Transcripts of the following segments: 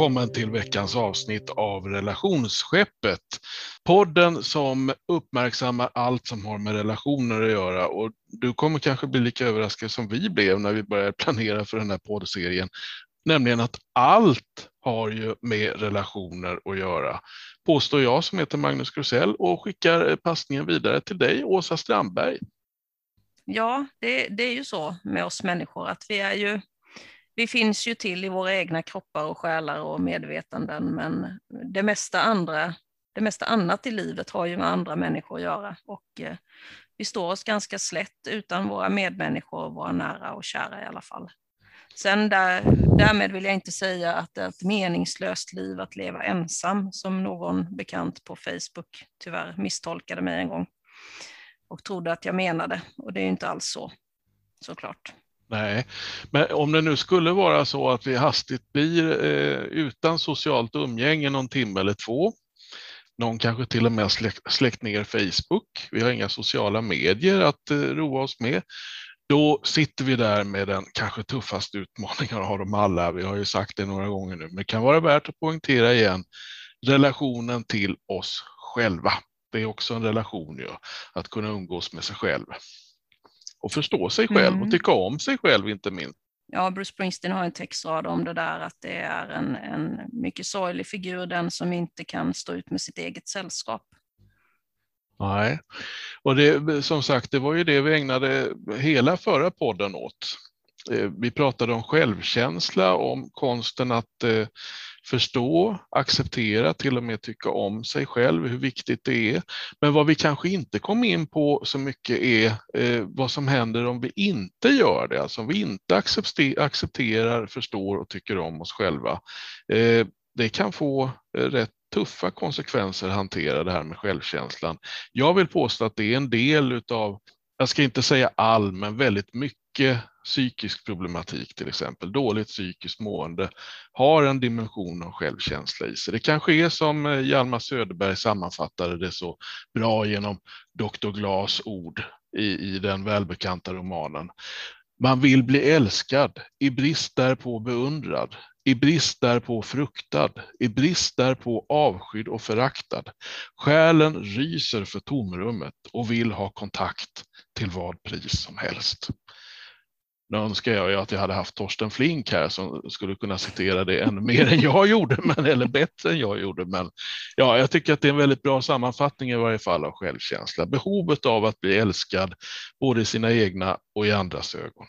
Välkommen till veckans avsnitt av Relationsskeppet. Podden som uppmärksammar allt som har med relationer att göra. Och du kommer kanske bli lika överraskad som vi blev när vi började planera för den här poddserien. Nämligen att allt har ju med relationer att göra. Påstår jag som heter Magnus Grusell och skickar passningen vidare till dig, Åsa Strandberg. Ja, det, det är ju så med oss människor att vi är ju vi finns ju till i våra egna kroppar och själar och medvetanden, men det mesta, andra, det mesta annat i livet har ju med andra människor att göra. Och eh, vi står oss ganska slätt utan våra medmänniskor, våra nära och kära i alla fall. Sen där, därmed vill jag inte säga att det är ett meningslöst liv att leva ensam, som någon bekant på Facebook tyvärr misstolkade mig en gång och trodde att jag menade. Och det är ju inte alls så, såklart. Nej, men om det nu skulle vara så att vi hastigt blir eh, utan socialt umgänge någon timme eller två, någon kanske till och med släckt, släckt ner Facebook, vi har inga sociala medier att eh, roa oss med, då sitter vi där med den kanske tuffaste utmaningen av dem alla. Vi har ju sagt det några gånger nu, men det kan vara värt att poängtera igen relationen till oss själva. Det är också en relation, ju, att kunna umgås med sig själv och förstå sig själv mm. och tycka om sig själv inte minst. Ja, Bruce Springsteen har en textrad om det där att det är en, en mycket sorglig figur, den som inte kan stå ut med sitt eget sällskap. Nej, och det, som sagt, det var ju det vi ägnade hela förra podden åt. Eh, vi pratade om självkänsla, om konsten att eh, förstå, acceptera, till och med tycka om sig själv, hur viktigt det är. Men vad vi kanske inte kom in på så mycket är eh, vad som händer om vi inte gör det, alltså om vi inte accepterar, förstår och tycker om oss själva. Eh, det kan få eh, rätt tuffa konsekvenser att hantera det här med självkänslan. Jag vill påstå att det är en del utav, jag ska inte säga all, men väldigt mycket psykisk problematik till exempel, dåligt psykiskt mående, har en dimension av självkänsla i sig. Det kanske är som eh, Hjalmar Söderberg sammanfattade det så bra genom Dr. Glas ord i, i den välbekanta romanen. Man vill bli älskad, i brist därpå beundrad, i brist därpå fruktad, i brist därpå avskydd och föraktad. Själen ryser för tomrummet och vill ha kontakt till vad pris som helst. Nu önskar jag ju att jag hade haft Torsten Flink här som skulle kunna citera det ännu mer än jag gjorde, men, eller bättre än jag gjorde. Men ja, jag tycker att det är en väldigt bra sammanfattning i varje fall av självkänsla. Behovet av att bli älskad, både i sina egna och i andras ögon.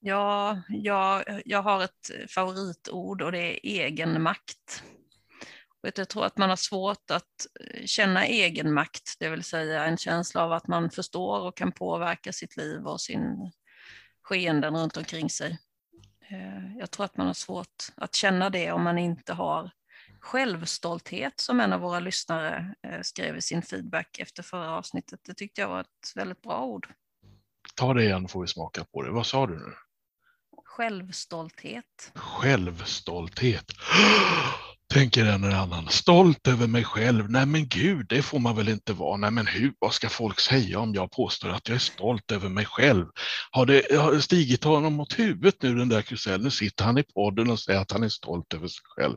Ja, jag, jag har ett favoritord och det är egenmakt. Jag tror att man har svårt att känna egenmakt, det vill säga en känsla av att man förstår och kan påverka sitt liv och sin skeenden runt omkring sig. Eh, jag tror att man har svårt att känna det om man inte har självstolthet som en av våra lyssnare eh, skrev i sin feedback efter förra avsnittet. Det tyckte jag var ett väldigt bra ord. Ta det igen får vi smaka på det. Vad sa du nu? Självstolthet. Självstolthet tänker en eller annan. Stolt över mig själv. Nej men gud, det får man väl inte vara. Nej men hur, vad ska folk säga om jag påstår att jag är stolt över mig själv? Har det, har det stigit honom mot huvudet nu den där Krusell? Nu sitter han i podden och säger att han är stolt över sig själv.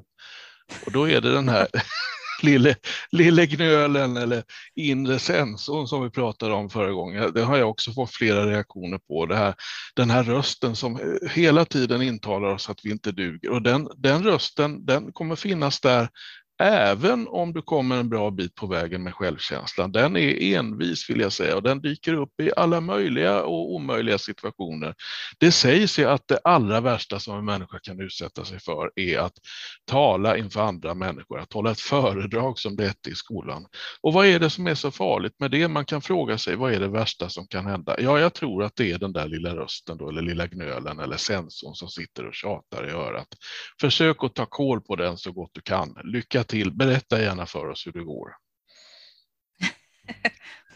Och då är det den här lille, lille gnölen eller inre sensorn som vi pratade om förra gången. Det har jag också fått flera reaktioner på. Det här, den här rösten som eh, hela tiden intalar oss att vi inte duger. Och den, den rösten den kommer finnas där även om du kommer en bra bit på vägen med självkänslan. Den är envis vill jag säga och den dyker upp i alla möjliga och omöjliga situationer. Det sägs ju att det allra värsta som en människa kan utsätta sig för är att tala inför andra människor, att hålla ett föredrag som det hette i skolan. Och vad är det som är så farligt med det? Man kan fråga sig, vad är det värsta som kan hända? Ja, jag tror att det är den där lilla rösten då, eller lilla gnölen eller sensorn som sitter och tjatar i örat. Försök att ta koll på den så gott du kan. Lycka till. Berätta gärna för oss hur det går.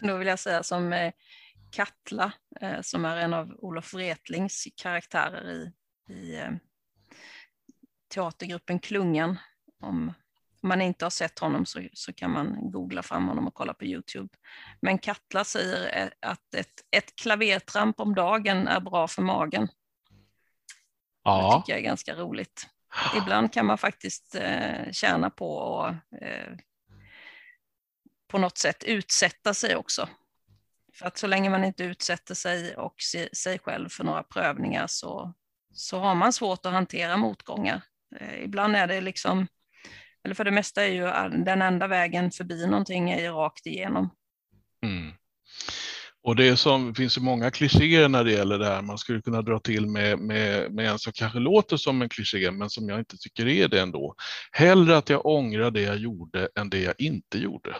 Då vill jag säga som eh, Katla, eh, som är en av Olof Wretlings karaktärer i, i eh, teatergruppen Klungan. Om man inte har sett honom så, så kan man googla fram honom och kolla på Youtube. Men Katla säger att ett, ett klavertramp om dagen är bra för magen. Ja. Det tycker jag är ganska roligt. Ibland kan man faktiskt eh, tjäna på att eh, på något sätt utsätta sig också. För att så länge man inte utsätter sig och sig själv för några prövningar så, så har man svårt att hantera motgångar. Eh, ibland är det liksom, eller för det mesta är ju den enda vägen förbi någonting är ju rakt igenom. Och det som, finns ju många klichéer när det gäller det här. Man skulle kunna dra till med, med, med en som kanske låter som en kliché, men som jag inte tycker är det ändå. Hellre att jag ångrar det jag gjorde än det jag inte gjorde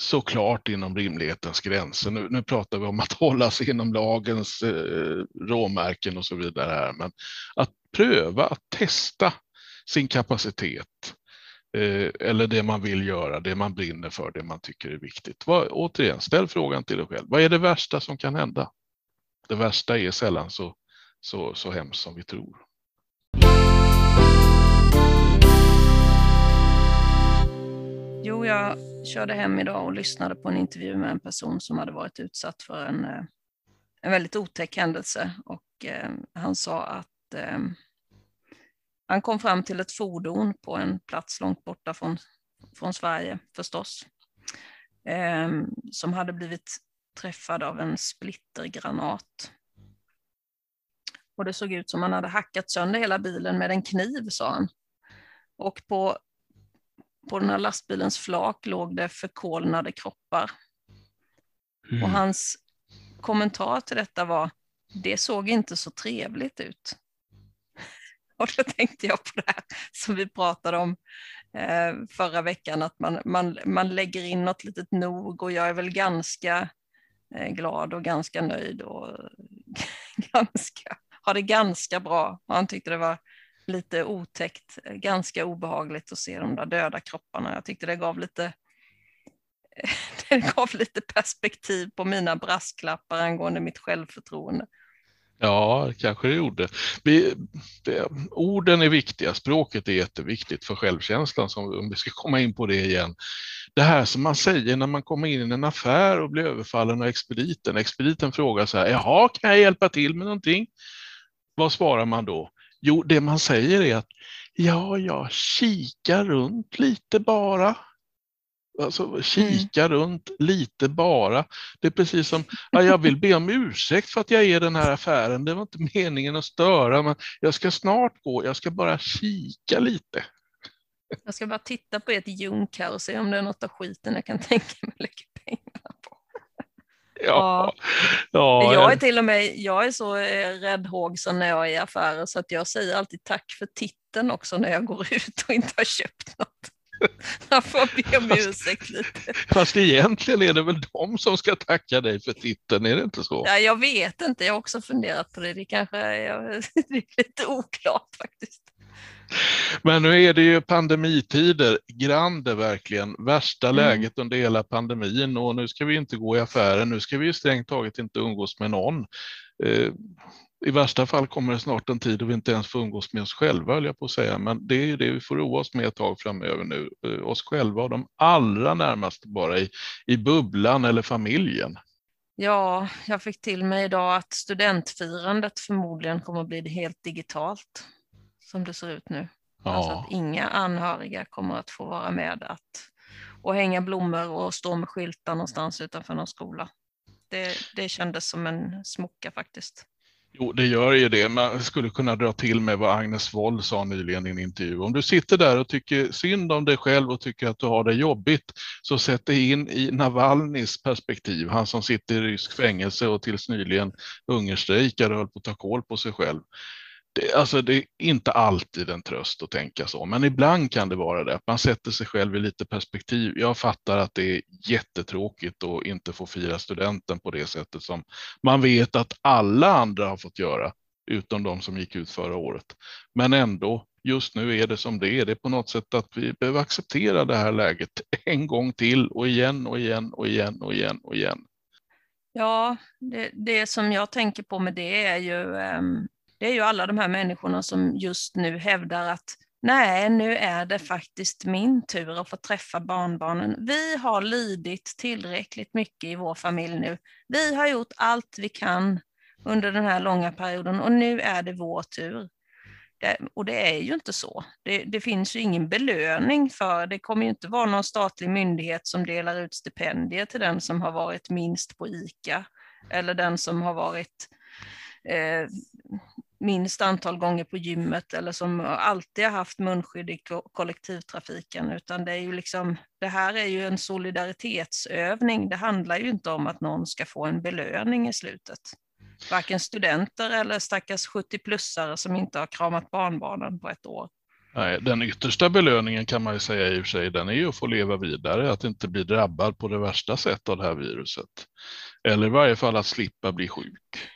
såklart inom rimlighetens gränser. Nu, nu, pratar vi om att hålla sig inom lagens eh, råmärken och så vidare här, men att pröva att testa sin kapacitet Eh, eller det man vill göra, det man brinner för, det man tycker är viktigt. Vad, återigen, ställ frågan till dig själv. Vad är det värsta som kan hända? Det värsta är sällan så, så, så hemskt som vi tror. Jo, jag körde hem idag och lyssnade på en intervju med en person som hade varit utsatt för en, eh, en väldigt otäck händelse. Och eh, han sa att eh, han kom fram till ett fordon på en plats långt borta från, från Sverige förstås. Eh, som hade blivit träffad av en splittergranat. Och det såg ut som han hade hackat sönder hela bilen med en kniv, sa han. Och på på den här lastbilens flak låg det förkolnade kroppar. Mm. Och hans kommentar till detta var, det såg inte så trevligt ut. Och då tänkte jag på det här som vi pratade om eh, förra veckan, att man, man, man lägger in något litet nog och jag är väl ganska eh, glad och ganska nöjd och ganska, har det ganska bra. Och han tyckte det var lite otäckt, ganska obehagligt att se de där döda kropparna. Jag tyckte det gav lite, det gav lite perspektiv på mina brasklappar angående mitt självförtroende. Ja, kanske det gjorde. Vi, det, orden är viktiga, språket är jätteviktigt för självkänslan, som, om vi ska komma in på det igen. Det här som man säger när man kommer in i en affär och blir överfallen av expediten. Expediten frågar så här, jaha, kan jag hjälpa till med någonting? Vad svarar man då? Jo, det man säger är att ja, jag kikar runt lite bara. Alltså kika mm. runt lite bara. Det är precis som, ja, jag vill be om ursäkt för att jag är i den här affären. Det var inte meningen att störa, men jag ska snart gå. Jag ska bara kika lite. Jag ska bara titta på ett junk här och se om det är något av skiten jag kan tänka mig att lägga pengarna på. Ja. ja. Jag är till och med jag är så eh, räddhågsen när jag är i affärer så att jag säger alltid tack för titeln också när jag går ut och inte har köpt något. Jag får be om ursäkt lite. Fast egentligen är det väl de som ska tacka dig för titeln, är det inte så? Ja, jag vet inte, jag har också funderat på det. Det kanske är, det är lite oklart faktiskt. Men nu är det ju pandemitider, grande verkligen, värsta mm. läget under hela pandemin och nu ska vi inte gå i affären, nu ska vi ju strängt taget inte umgås med någon. I värsta fall kommer det snart en tid då vi inte ens får umgås med oss själva, höll jag på att säga, men det är ju det vi får roa oss med ett tag framöver nu, eh, oss själva och de allra närmaste bara i, i bubblan eller familjen. Ja, jag fick till mig idag att studentfirandet förmodligen kommer att bli helt digitalt som det ser ut nu. Ja. Alltså att inga anhöriga kommer att få vara med att, och hänga blommor och stå med skyltar någonstans utanför någon skola. Det, det kändes som en smocka faktiskt. Jo, det gör ju det. Man skulle kunna dra till med vad Agnes Woll sa nyligen i en intervju. Om du sitter där och tycker synd om dig själv och tycker att du har det jobbigt, så sätt dig in i Navalnys perspektiv. Han som sitter i rysk fängelse och tills nyligen hungerstrejkade och höll på att ta koll på sig själv det, alltså det är inte alltid en tröst att tänka så, men ibland kan det vara det. Man sätter sig själv i lite perspektiv. Jag fattar att det är jättetråkigt att inte få fira studenten på det sättet som man vet att alla andra har fått göra, utom de som gick ut förra året. Men ändå, just nu är det som det är. Det är på något sätt att vi behöver acceptera det här läget en gång till och igen och igen och igen och igen och igen. Ja, det, det som jag tänker på med det är ju um det är ju alla de här människorna som just nu hävdar att nej, nu är det faktiskt min tur att få träffa barnbarnen. Vi har lidit tillräckligt mycket i vår familj nu. Vi har gjort allt vi kan under den här långa perioden och nu är det vår tur. och det är ju inte så. Det, det, finns ju ingen belöning för, det kommer ju inte vara någon statlig myndighet som delar ut stipendier till den som har varit minst på ICA eller den som har varit eh, minst antal gånger på gymmet eller som alltid har haft munskydd i kollektivtrafiken, utan det är ju liksom, det här är ju en solidaritetsövning. Det handlar ju inte om att någon ska få en belöning i slutet. Varken studenter eller stackars 70-plussare som inte har kramat barnbarnen på ett år. Nej, den yttersta belöningen kan man ju säga i och för sig, den är ju att få leva vidare, att inte bli drabbad på det värsta sätt av det här viruset. Eller i varje fall att slippa bli sjuk.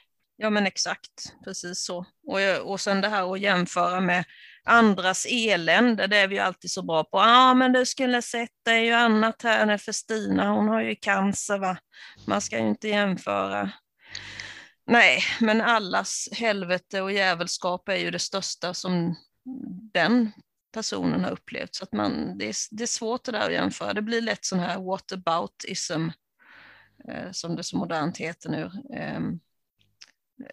Ja men exakt, precis så. Och, och sen det här att jämföra med andras elände, det är vi ju alltid så bra på. Ja ah, men du skulle sett, det är ju annat här än för Stina, hon har ju cancer va. Man ska ju inte jämföra. Nej, men allas helvete och djävulskap är ju det största som den personen har upplevt. Så att man, det, är, det är svårt det där att jämföra. Det blir lätt sån här whataboutism, eh, som det så modernt heter nu. Eh,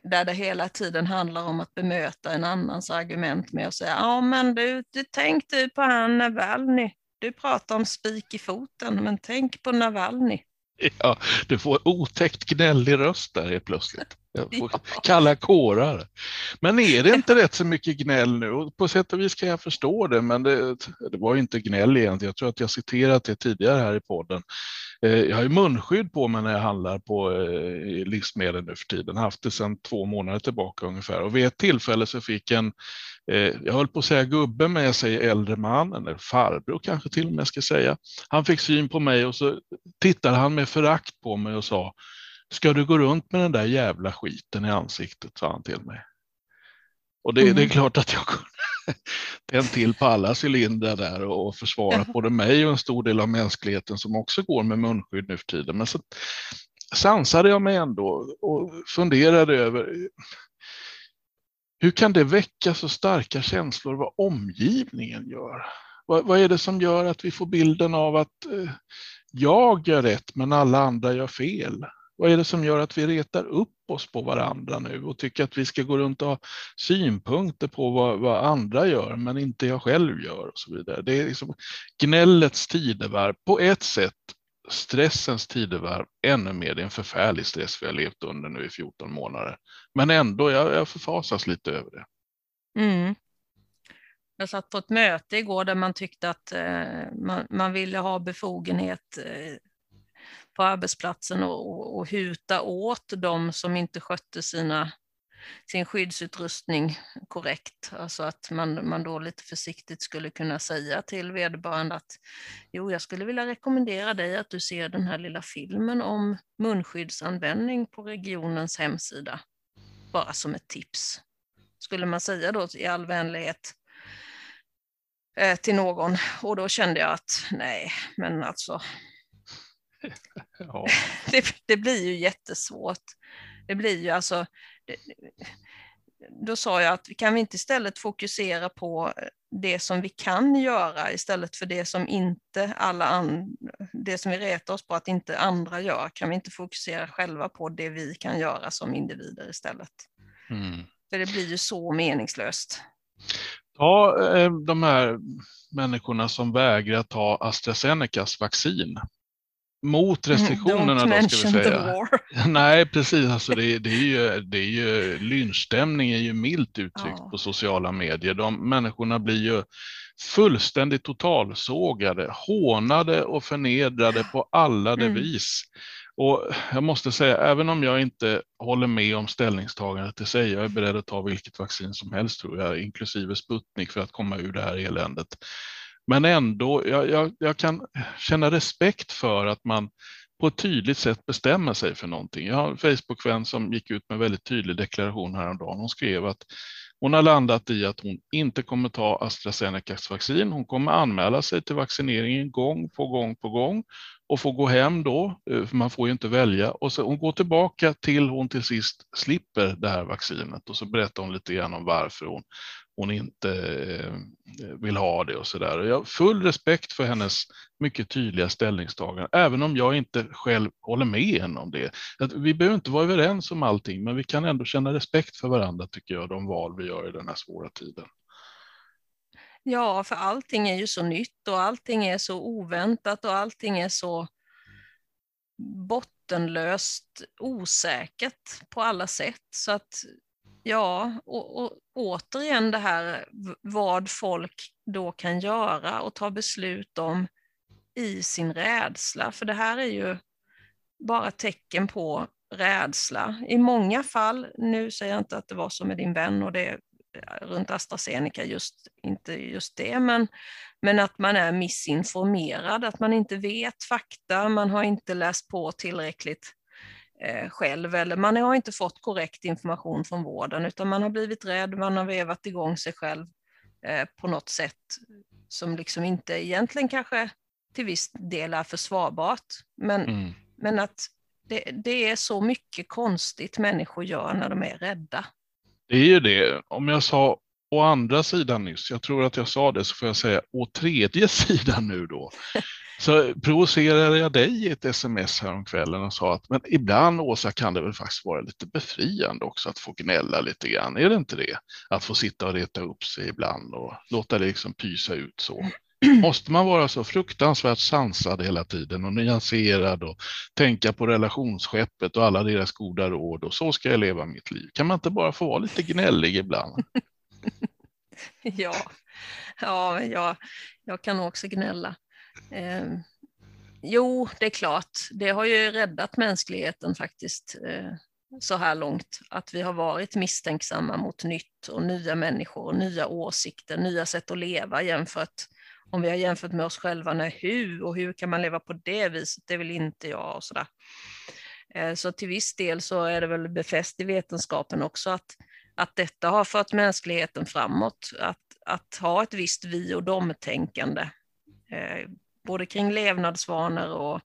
där det hela tiden handlar om att bemöta en annans argument med att säga ja men du, du tänk du på han Navalny. Du pratar om spik i foten, men tänk på Navalny. Ja, du får otäckt gnällig röst där helt plötsligt. Jag får kalla kårar. Men är det inte rätt så mycket gnäll nu? Och på sätt och vis kan jag förstå det, men det, det var inte gnäll egentligen. Jag tror att jag citerat det tidigare här i podden. Eh, jag har ju munskydd på mig när jag handlar på eh, livsmedel nu för tiden, haft det sedan två månader tillbaka ungefär. Och vid ett tillfälle så fick en, eh, jag höll på att säga gubbe, men jag säger äldre man, eller farbror kanske till och med ska säga. Han fick syn på mig och så tittade han med förakt på mig och sa, ska du gå runt med den där jävla skiten i ansiktet, sa han till mig. Och det, mm. det är klart att jag kunde tänt till på alla cylindrar där och försvarat både mig och en stor del av mänskligheten som också går med munskydd nu för tiden. Men så sansade jag mig ändå och funderade över hur kan det väcka så starka känslor vad omgivningen gör? Vad, vad är det som gör att vi får bilden av att eh, jag gör rätt men alla andra gör fel? Vad är det som gör att vi retar upp oss på varandra nu och tycker att vi ska gå runt och ha synpunkter på vad, vad andra gör men inte jag själv gör och så vidare. Det är liksom gnällets tidevarv på ett sätt stressens tidevarv ännu mer. Det är en förfärlig stress vi har levt under nu i 14 månader. Men ändå, jag, jag förfasas lite över det. Mm. Jag satt på ett möte igår där man tyckte att eh, man, man, ville ha befogenhet eh, på arbetsplatsen och, och huta åt de som inte skötte sina, sin skyddsutrustning korrekt. Alltså att man, man då lite försiktigt skulle kunna säga till vederbörande att jo, jag skulle vilja rekommendera dig att du ser den här lilla filmen om munskyddsanvändning på regionens hemsida. Bara som ett tips. Skulle man säga då i all vänlighet eh, till någon och då kände jag att nej, men alltså ja. det, det, blir ju jättesvårt. Det blir ju alltså, det, då sa jag att kan vi inte istället fokusera på det som vi kan göra istället för det som inte alla an, det som vi retar oss på att inte andra gör. Kan vi inte fokusera själva på det vi kan göra som individer istället? Mm. För det blir ju så meningslöst. Ja, eh, de här människorna som vägrar ta AstraZenecas vaccin mot mm, restriktionerna Don't då ska vi säga. Nej, precis. Alltså det, det, är ju, det är ju, lynchstämning är ju milt uttryckt ja. på sociala medier. De människorna blir ju fullständigt totalsågade, hånade och förnedrade på alla mm. vis. Och jag måste säga, även om jag inte håller med om ställningstagandet i sig, jag är beredd att ta vilket vaccin som helst tror jag, inklusive Sputnik för att komma ur det här eländet. Men ändå, jag, jag, jag, kan känna respekt för att man på ett tydligt sätt bestämmer sig för någonting. Jag har en Facebook-vän som gick ut med en väldigt tydlig deklaration häromdagen. Hon skrev att hon har landat i att hon inte kommer ta AstraZenecas vaccin. Hon kommer anmäla sig till vaccineringen gång på gång på gång och få gå hem då, eh, för man får ju inte välja. Och så hon går tillbaka till hon till sist slipper det här vaccinet och så berättar hon lite grann om varför hon hon inte eh, vill ha det och så där. Jag har full respekt för hennes mycket tydliga ställningstagande, även om jag inte själv håller med henne om det. Vi behöver inte vara överens om allting, men vi kan ändå känna respekt för varandra tycker jag, de val vi gör i den här svåra tiden. Ja, för allting är ju så nytt och allting är så oväntat och allting är så bottenlöst osäkert på alla sätt. Så att ja, och, och återigen det här vad folk då kan göra och ta beslut om i sin rädsla. För det här är ju bara tecken på rädsla. I många fall, nu säger jag inte att det var så med din vän och det eh, runt AstraZeneca, just, inte just det, men, men att man är missinformerad, att man inte vet fakta, man har inte läst på tillräckligt själv, eller man har inte fått korrekt information från vården, utan man har blivit rädd, man har vevat igång sig själv eh, på något sätt som liksom inte egentligen kanske till viss del är försvarbart, men, mm. men att det, det är så mycket konstigt människor gör när de är rädda. Det är ju det. Om jag sa å andra sidan nyss, jag tror att jag sa det, så får jag säga å tredje sidan nu då. Så provocerade jag dig i ett sms häromkvällen och sa att men ibland Åsa kan det väl faktiskt vara lite befriande också att få gnälla lite grann. Är det inte det? Att få sitta och reta upp sig ibland och låta det liksom pysa ut så. Måste man vara så fruktansvärt sansad hela tiden och nyanserad och tänka på relationsskeppet och alla deras goda råd och så ska jag leva mitt liv. Kan man inte bara få vara lite gnällig ibland? ja, ja jag, jag kan också gnälla. Eh, jo, det är klart, det har ju räddat mänskligheten faktiskt eh, så här långt, att vi har varit misstänksamma mot nytt och nya människor och nya åsikter, nya sätt att leva jämfört om vi har jämfört med oss själva, när hur och hur kan man leva på det viset, det vill inte jag och sådär. Eh, så till viss del så är det väl befäst i vetenskapen också att, att detta har fört mänskligheten framåt, att, att ha ett visst vi och dom-tänkande, eh, både kring levnadsvanor och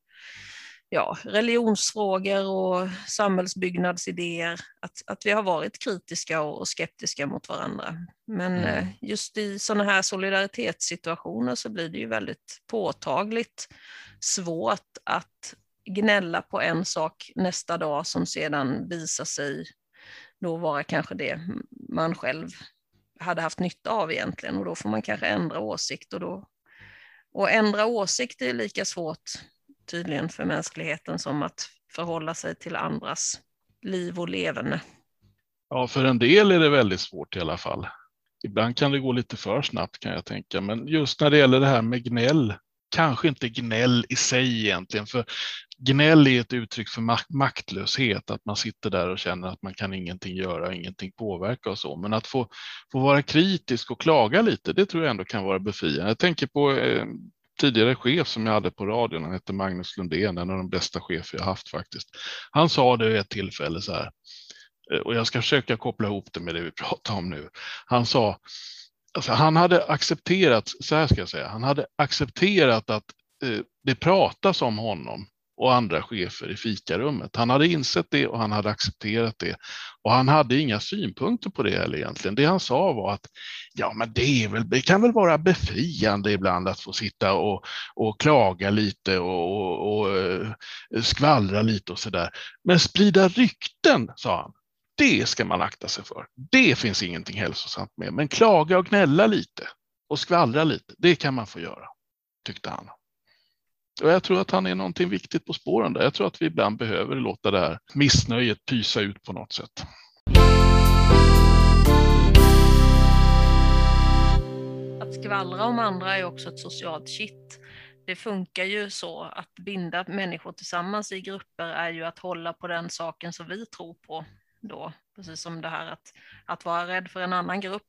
ja, religionsfrågor och samhällsbyggnadsidéer, att, att vi har varit kritiska och skeptiska mot varandra. Men mm. Eh, just i sådana här solidaritetssituationer så blir det ju väldigt påtagligt svårt att gnälla på en sak nästa dag som sedan visar sig då vara kanske det man själv hade haft nytta av egentligen och då får man kanske ändra åsikt och då och ändra åsikt är lika svårt tydligen för mänskligheten som att förhålla sig till andras liv och leverne. Ja, för en del är det väldigt svårt i alla fall. Ibland kan det gå lite för snabbt kan jag tänka, men just när det gäller det här med gnäll, kanske inte gnäll i sig egentligen, för gnäll är ett uttryck för maktlöshet, att man sitter där och känner att man kan ingenting göra, ingenting påverka och så. Men att få, få vara kritisk och klaga lite, det tror jag ändå kan vara befriande. Jag tänker på eh, tidigare chef som jag hade på radion, han hette Magnus Lundén, en av de bästa chefer jag haft faktiskt. Han sa det vid ett tillfälle så här, eh, och jag ska försöka koppla ihop det med det vi pratar om nu. Han sa, alltså han hade accepterat, så här ska jag säga, han hade accepterat att eh, det pratas om honom och andra chefer i fikarummet. Han hade insett det och han hade accepterat det. Och han hade inga synpunkter på det heller egentligen. Det han sa var att ja, men det, väl, det kan väl vara befriande ibland att få sitta och, och klaga lite och, och, och eh, skvallra lite och så där. Men sprida rykten, sa han, det ska man akta sig för. Det finns ingenting hälsosamt med. Men klaga och gnälla lite och skvallra lite, det kan man få göra, tyckte han. Och jag tror att han är någonting viktigt på spåren där. Jag tror att vi ibland behöver låta det här missnöjet pysa ut på något sätt. Att skvallra om andra är också ett socialt kitt. Det funkar ju så att binda människor tillsammans i grupper är ju att hålla på den saken som vi tror på då. Precis som det här att, att vara rädd för en annan grupp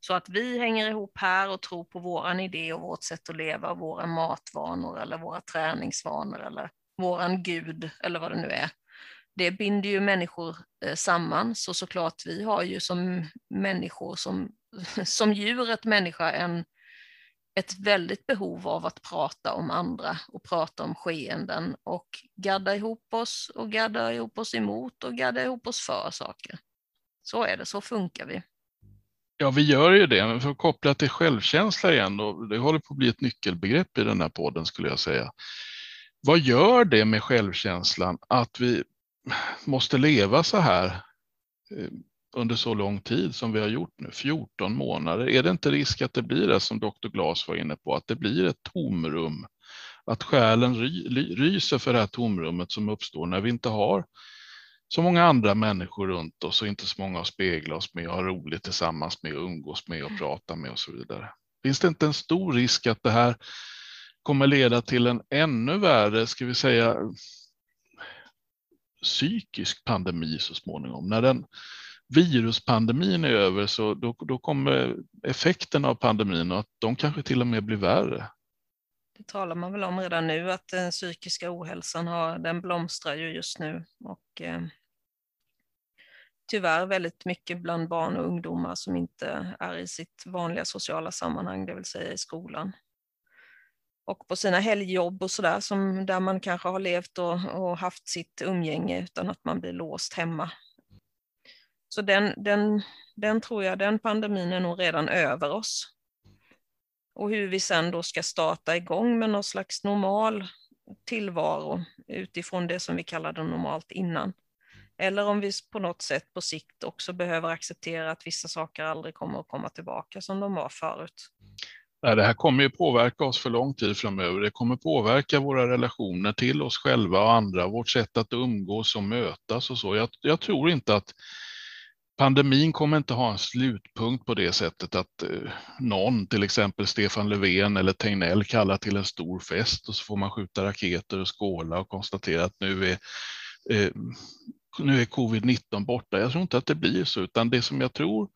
så att vi hänger ihop här och tror på våran idé och vårt sätt att leva, våra matvanor eller våra träningsvanor eller våran gud eller vad det nu är. Det binder ju människor eh, samman, så såklart vi har ju som människor, som, som djuret människa, en, ett väldigt behov av att prata om andra och prata om skeenden och gadda ihop oss och gadda ihop oss emot och gadda ihop oss för saker. Så är det, så funkar vi. Ja, vi gör ju det, men för att koppla till självkänsla igen, och det håller på att bli ett nyckelbegrepp i den här podden skulle jag säga. Vad gör det med självkänslan att vi måste leva så här eh, under så lång tid som vi har gjort nu, 14 månader? Är det inte risk att det blir det som Dr. Glas var inne på, att det blir ett tomrum? Att själen ry, ryser för det här tomrummet som uppstår när vi inte har så många andra människor runt oss och inte så många att spegla oss med och ha roligt tillsammans med och umgås med och mm. prata med och så vidare. Finns det inte en stor risk att det här kommer leda till en ännu värre, ska vi säga, psykisk pandemi så småningom? När den viruspandemin är över så då, då kommer effekterna av pandemin och att de kanske till och med blir värre. Det talar man väl om redan nu att den psykiska ohälsan har, den blomstrar ju just nu och eh, tyvärr väldigt mycket bland barn och ungdomar som inte är i sitt vanliga sociala sammanhang, det vill säga i skolan. Och på sina helgjobb och sådär, där man kanske har levt och, och, haft sitt umgänge utan att man blir låst hemma. Så den, den, den tror jag, den pandemin är nog redan över oss. Och hur vi sen då ska starta igång med någon slags normal tillvaro utifrån det som vi kallade normalt innan. Eller om vi på något sätt på sikt också behöver acceptera att vissa saker aldrig kommer att komma tillbaka som de var förut. Det här kommer ju påverka oss för lång tid framöver. Det kommer påverka våra relationer till oss själva och andra, vårt sätt att umgås och mötas och så. Jag, jag tror inte att pandemin kommer inte ha en slutpunkt på det sättet att eh, någon, till exempel Stefan Löfven eller Tegnell kallar till en stor fest och så får man skjuta raketer och skåla och konstatera att nu är eh, nu är covid-19 borta. Jag tror inte att det blir så, utan det som jag tror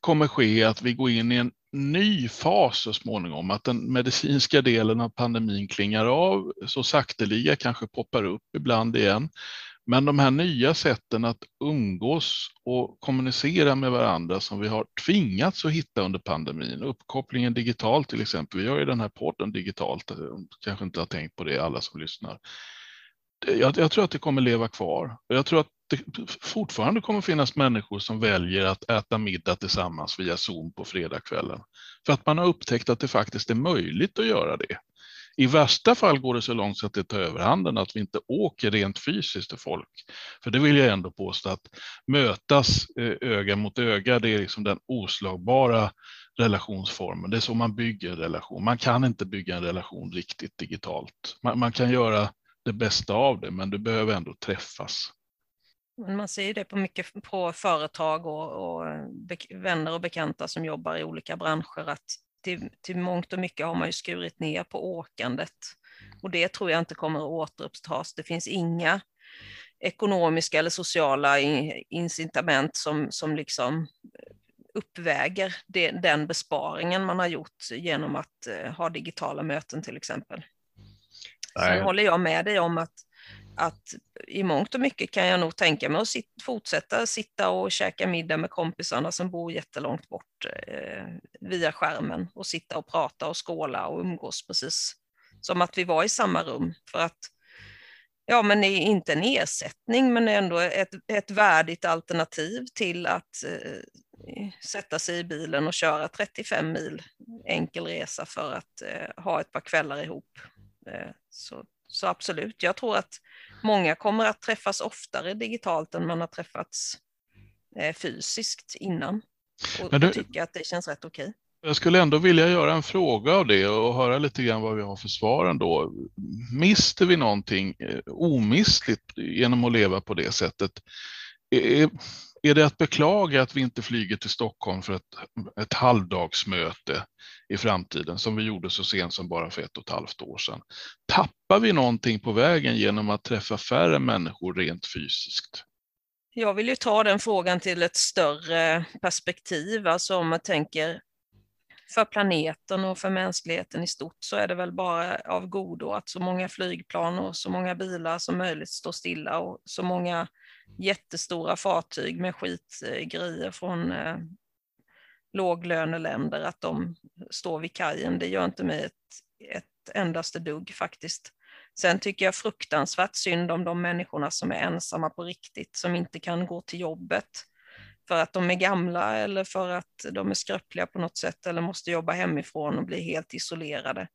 kommer ske är att vi går in i en ny fas så småningom, att den medicinska delen av pandemin klingar av så sakteliga, kanske poppar upp ibland igen. Men de här nya sätten att umgås och kommunicera med varandra som vi har tvingats att hitta under pandemin, uppkopplingen digitalt till exempel, vi gör ju den här podden digitalt, eh, kanske inte har tänkt på det alla som lyssnar jag, jag, tror att det kommer leva kvar. Jag tror att det fortfarande kommer finnas människor som väljer att äta middag tillsammans via Zoom på fredagskvällen. För att man har upptäckt att det faktiskt är möjligt att göra det. I värsta fall går det så långt så att det tar överhanden att vi inte åker rent fysiskt till folk. För det vill jag ändå påstå att mötas eh, öga mot öga, det är liksom den oslagbara relationsformen. Det är så man bygger en relation. Man kan inte bygga en relation riktigt digitalt. Man, man kan göra det bästa av det, men du behöver ändå träffas. Man ser ju det på mycket på företag och, och vänner och bekanta som jobbar i olika branscher att till, till mångt och mycket har man ju skurit ner på åkandet. Och det tror jag inte kommer att återupptas. Det finns inga ekonomiska eller sociala incitament som, som liksom uppväger det, den besparingen man har gjort genom att eh, ha digitala möten till exempel. Nej. Sen håller jag med dig om att, att i mångt och mycket kan jag nog tänka mig att sit, fortsätta sitta och käka middag med kompisarna som bor jättelångt bort eh, via skärmen och sitta och prata och skåla och umgås precis som att vi var i samma rum. För att, ja men inte en ersättning men ändå ett, ett värdigt alternativ till att eh, sätta sig i bilen och köra 35 mil enkel resa för att eh, ha ett par kvällar ihop Eh, så, så absolut, jag tror att många kommer att träffas oftare digitalt än man har träffats eh, fysiskt innan. Och du, tycker att det känns rätt okej. Okay. Jag skulle ändå vilja göra en fråga av det och höra lite grann vad vi har för svar ändå. Mister vi någonting eh, omistligt genom att leva på det sättet? Är, är det att beklaga att vi inte flyger till Stockholm för ett, ett halvdagsmöte i framtiden som vi gjorde så sent som bara för ett och ett halvt år sedan? Tappar vi någonting på vägen genom att träffa färre människor rent fysiskt? Jag vill ju ta den frågan till ett större perspektiv, alltså om man tänker för planeten och för mänskligheten i stort så är det väl bara av godo att så många flygplan och så många bilar som möjligt står stilla och så många jättestora fartyg med skitgrejer från eh, låglöneländer, att de står vid kajen. Det gör inte mig ett, ett endaste dugg faktiskt. Sen tycker jag fruktansvärt synd om de människorna som är ensamma på riktigt, som inte kan gå till jobbet. för att de är gamla eller för att de är skröpliga på något sätt eller måste jobba hemifrån och bli helt isolerade.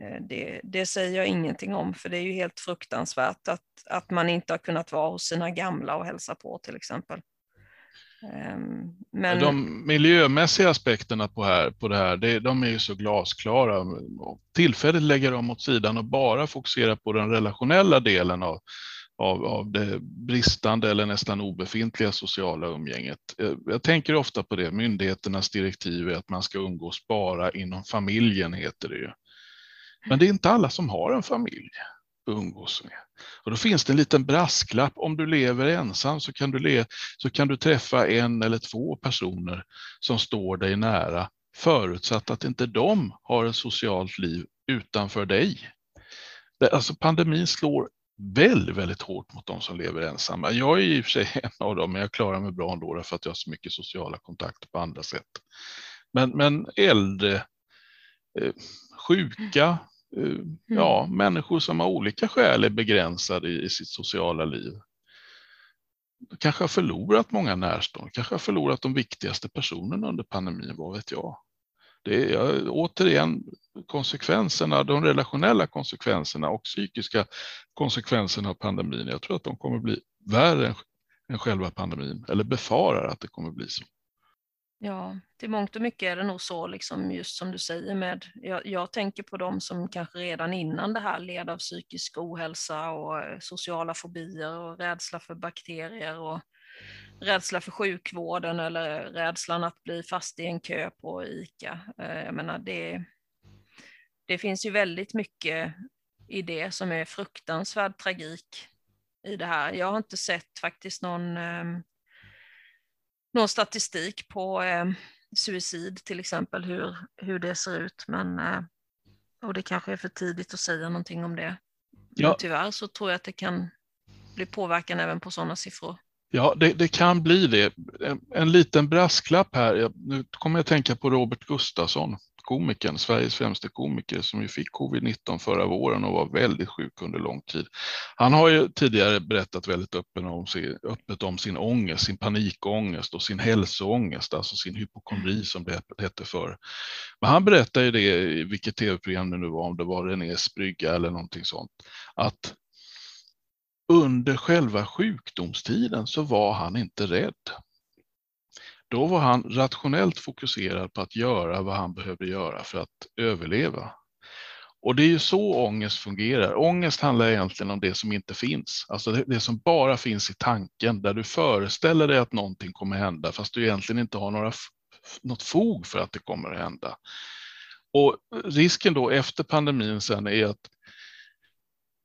Eh, det, det, säger jag ingenting om, för det är ju helt fruktansvärt att, att man inte har kunnat vara hos sina gamla och hälsa på till exempel. Ehm, men... De miljömässiga aspekterna på, här, på det här, det, de är ju så glasklara. Tillfälligt lägger de åt sidan och bara fokuserar på den relationella delen av, av, av det bristande eller nästan obefintliga sociala umgänget. Eh, jag tänker ofta på det, myndigheternas direktiv är att man ska umgås bara inom familjen, heter det ju. Men det är inte alla som har en familj att umgås med. Och då finns det en liten brasklapp. Om du lever ensam så kan du, le så kan du träffa en eller två personer som står dig nära, förutsatt att inte de har ett socialt liv utanför dig. Det, alltså pandemin slår väldigt, väldigt hårt mot de som lever ensamma. Jag är i och för sig en av dem, men jag klarar mig bra ändå för att jag har så mycket sociala kontakter på andra sätt. Men, men äldre, eh, sjuka, mm. ja, människor som av olika skäl är begränsade i, i sitt sociala liv. Kanske har förlorat många närstående, kanske har förlorat de viktigaste personerna under pandemin, vad vet jag. Det är återigen konsekvenserna, de relationella konsekvenserna och psykiska konsekvenserna av pandemin. Jag tror att de kommer bli värre än själva pandemin, eller befarar att det kommer bli så. Ja, till mångt och mycket är det nog så, liksom just som du säger med, jag, jag, tänker på dem som kanske redan innan det här led av psykisk ohälsa och eh, sociala fobier och rädsla för bakterier och rädsla för sjukvården eller rädslan att bli fast i en kö på ICA. Eh, jag menar, det, det finns ju väldigt mycket i det som är fruktansvärd tragik i det här. Jag har inte sett faktiskt någon ehm, någon statistik på eh, suicid till exempel, hur, hur det ser ut. Men, eh, och det kanske är för tidigt att säga någonting om det. Ja. Men tyvärr så tror jag att det kan bli påverkan även på sådana siffror. Ja, det, det, kan bli det. En, en liten brasklapp här. Nu kommer jag att tänka på Robert Gustafsson komikern, Sveriges främste komiker som ju fick covid-19 förra våren och var väldigt sjuk under lång tid. Han har ju tidigare berättat väldigt öppet om sin, öppet om sin ångest, sin panikångest och sin hälsoångest, alltså sin hypokondri som det hette förr. Men han berättade ju det i vilket tv-program det nu var, om det var Renés brygga eller någonting sånt, att under själva sjukdomstiden så var han inte rädd. Då var han rationellt fokuserad på att göra vad han behövde göra för att överleva. Och det är ju så ångest fungerar. Ångest handlar egentligen om det som inte finns, alltså det, det, som bara finns i tanken, där du föreställer dig att någonting kommer hända, fast du egentligen inte har några, något fog för att det kommer att hända. Och risken då efter pandemin sen är att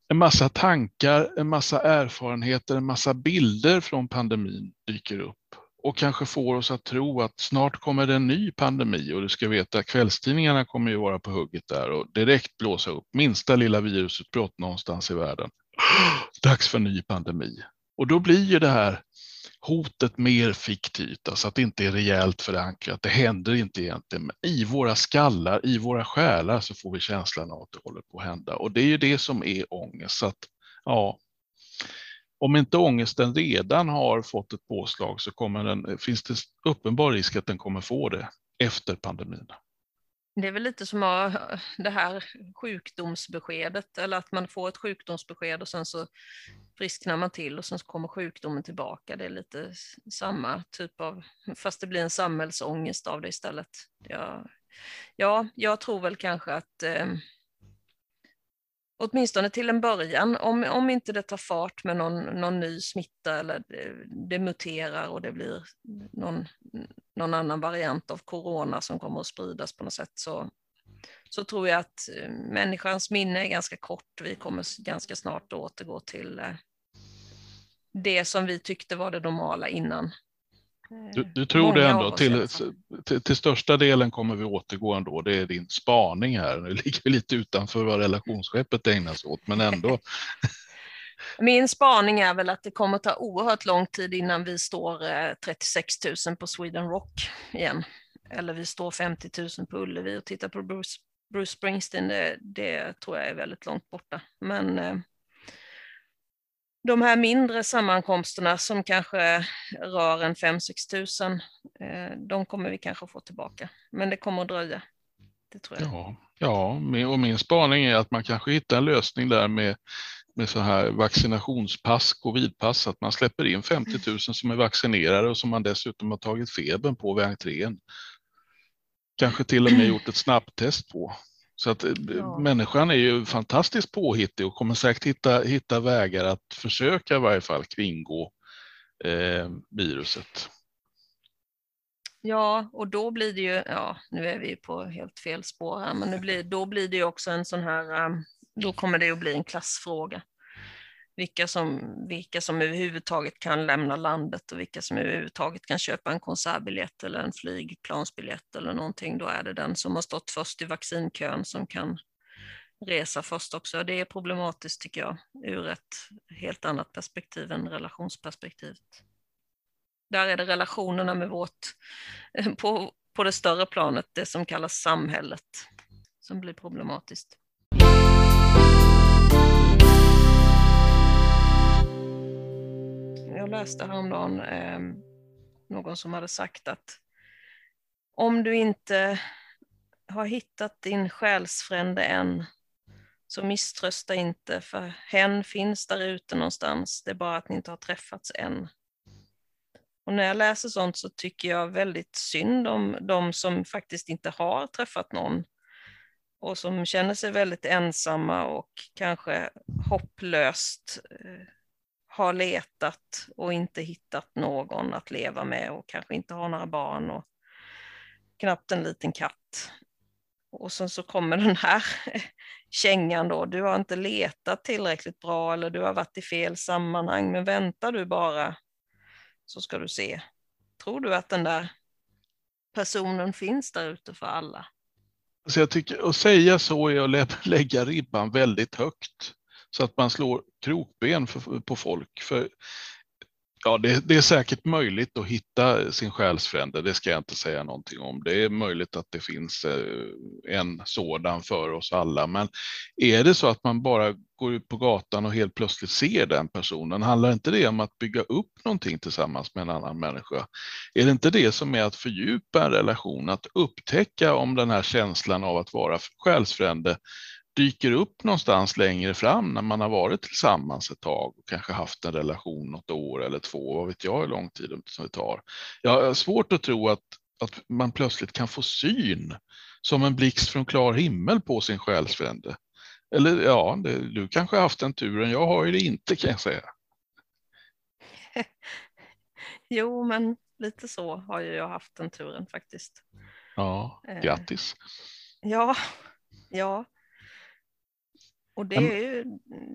en massa tankar, en massa erfarenheter, en massa bilder från pandemin dyker upp och kanske får oss att tro att snart kommer det en ny pandemi och du ska veta att kvällstidningarna kommer ju vara på hugget där och direkt blåsa upp minsta lilla virusutbrott någonstans i världen. Dags för en ny pandemi. Och då blir ju det här hotet mer fiktivt, alltså att det inte är rejält förankrat. Det händer inte egentligen. Men I våra skallar, i våra själar så får vi känslan av att det håller på att hända. Och det är ju det som är ångest. Så att, ja, om inte ångesten redan har fått ett påslag så kommer den, finns det uppenbar risk att den kommer få det efter pandemin. Det är väl lite som det här sjukdomsbeskedet, eller att man får ett sjukdomsbesked och sen så frisknar man till och sen så kommer sjukdomen tillbaka. Det är lite samma typ av, fast det blir en samhällsångest av det istället. Ja, ja jag tror väl kanske att eh, åtminstone till en början, om, om inte det tar fart med någon, någon ny smitta eller det, det muterar och det blir någon, någon annan variant av corona som kommer att spridas på något sätt, så, så tror jag att eh, människans minne är ganska kort. Vi kommer ganska snart att återgå till eh, det som vi tyckte var det normala innan. Du, du tror det ändå, till, till, till, största delen kommer vi återgå ändå. Det är din spaning här. Nu ligger vi lite utanför vad relationsskeppet ägnar sig åt, men ändå. Min spaning är väl att det kommer ta oerhört lång tid innan vi står 36 eh, 000 på Sweden Rock igen. Eller vi står 50 000 på Ullevi och tittar på Bruce, Bruce Springsteen. Det, det tror jag är väldigt långt borta. Men eh, de här mindre sammankomsterna som kanske rör en 5-6 tusen, eh, de kommer vi kanske få tillbaka. Men det kommer att dröja. Det tror jag. Ja, ja och min spaning är att man kanske hittar en lösning där med, med så här vaccinationspass, covidpass, att man släpper in 50 000 som är vaccinerade och som man dessutom har tagit febern på vid entrén. Kanske till och med gjort ett snabbtest på. Så att eh, ja. människan är ju fantastiskt påhittig och kommer säkert hitta, hitta vägar att försöka i varje fall kringgå eh, viruset. Ja, och då blir det ju, ja, nu är vi på helt fel spår här, men blir, då blir det ju också en sån här, um, då kommer det att bli en klassfråga vilka som, vilka som överhuvudtaget kan lämna landet och vilka som överhuvudtaget kan köpa en konsertbiljett eller en flygplansbiljett eller någonting. Då är det den som har stått först i vaccinkön som kan resa först också. Det är problematiskt tycker jag ur ett helt annat perspektiv än relationsperspektivet. Där är det relationerna med vårt, på, på det större planet, det som kallas samhället, som blir problematiskt. Jag läste häromdagen eh, någon som hade sagt att om du inte har hittat din själsfrände än, så misströsta inte, för hen finns där ute någonstans. Det är bara att ni inte har träffats än. Och när jag läser sånt så tycker jag väldigt synd om de som faktiskt inte har träffat någon och som känner sig väldigt ensamma och kanske hopplöst eh, har letat och inte hittat någon att leva med och kanske inte har några barn och knappt en liten katt. Och sen så kommer den här kängan då, du har inte letat tillräckligt bra eller du har varit i fel sammanhang, men väntar du bara så ska du se. Tror du att den där personen finns där ute för alla? Så jag tycker att säga så är att lägga ribban väldigt högt så att man slår krokben för, på folk. För Ja, det, det, är säkert möjligt att hitta sin själsfrände, det ska jag inte säga någonting om. Det är möjligt att det finns eh, en sådan för oss alla, men är det så att man bara går ut på gatan och helt plötsligt ser den personen, handlar inte det om att bygga upp någonting tillsammans med en annan människa? Är det inte det som är att fördjupa en relation, att upptäcka om den här känslan av att vara själsfrände dyker upp någonstans längre fram när man har varit tillsammans ett tag och kanske haft en relation något år eller två, vad vet jag hur lång tid det tar. Jag har svårt att tro att, att man plötsligt kan få syn som en blixt från klar himmel på sin själsfrände. Eller ja, det, du kanske har haft den turen, jag har ju det inte kan jag säga. jo, men lite så har ju jag haft den turen faktiskt. Ja, eh, grattis. Eh, ja, ja, och det, är ju,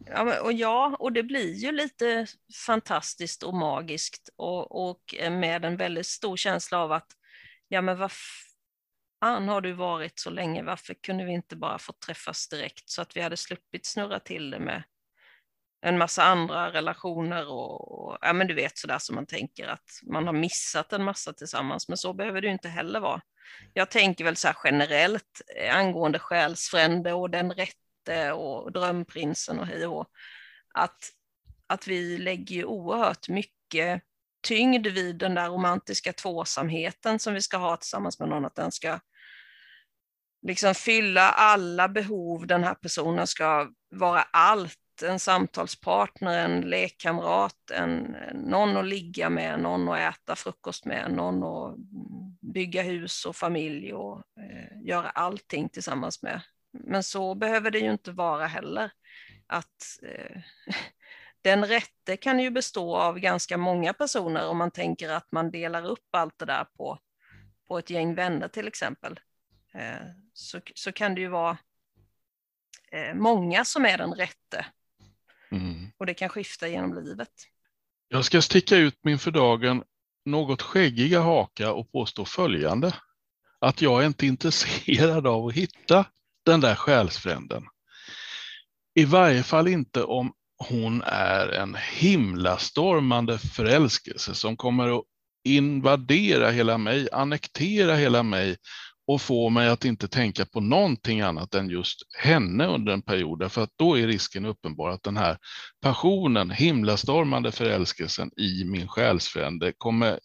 ja, och ja, och det blir ju lite fantastiskt och magiskt och, och med en väldigt stor känsla av att ja men vad fan har du varit så länge, varför kunde vi inte bara få träffas direkt så att vi hade sluppit snurra till det med en massa andra relationer och, och ja men du vet sådär som man tänker att man har missat en massa tillsammans, men så behöver det inte heller vara. Jag tänker väl så här generellt eh, angående själsfrände och den rätt Hjälte och Drömprinsen och hej och att, att vi lägger oerhört mycket tyngd vid den där romantiska tvåsamheten som vi ska ha tillsammans med någon, att den ska liksom fylla alla behov, den här personen ska vara allt, en samtalspartner, en lekkamrat, en, någon att ligga med, någon att äta frukost med, någon att bygga hus och familj och eh, göra allting tillsammans med. Men så behöver det ju inte vara heller. Att eh, den rätte kan ju bestå av ganska många personer om man tänker att man delar upp allt det där på, på ett gäng vänner till exempel. Eh, så, så kan det ju vara eh, många som är den rätte. Mm. Och det kan skifta genom livet. Jag ska sticka ut min för dagen något skäggiga haka och påstå följande. Att jag är inte intresserad av att hitta den där själsfränden. I varje fall inte om hon är en himlastormande förälskelse som kommer att invadera hela mig, annektera hela mig och få mig att inte tänka på någonting annat än just henne under en period, för att då är risken uppenbar att den här passionen, himlastormande förälskelsen i min själsfrände kommer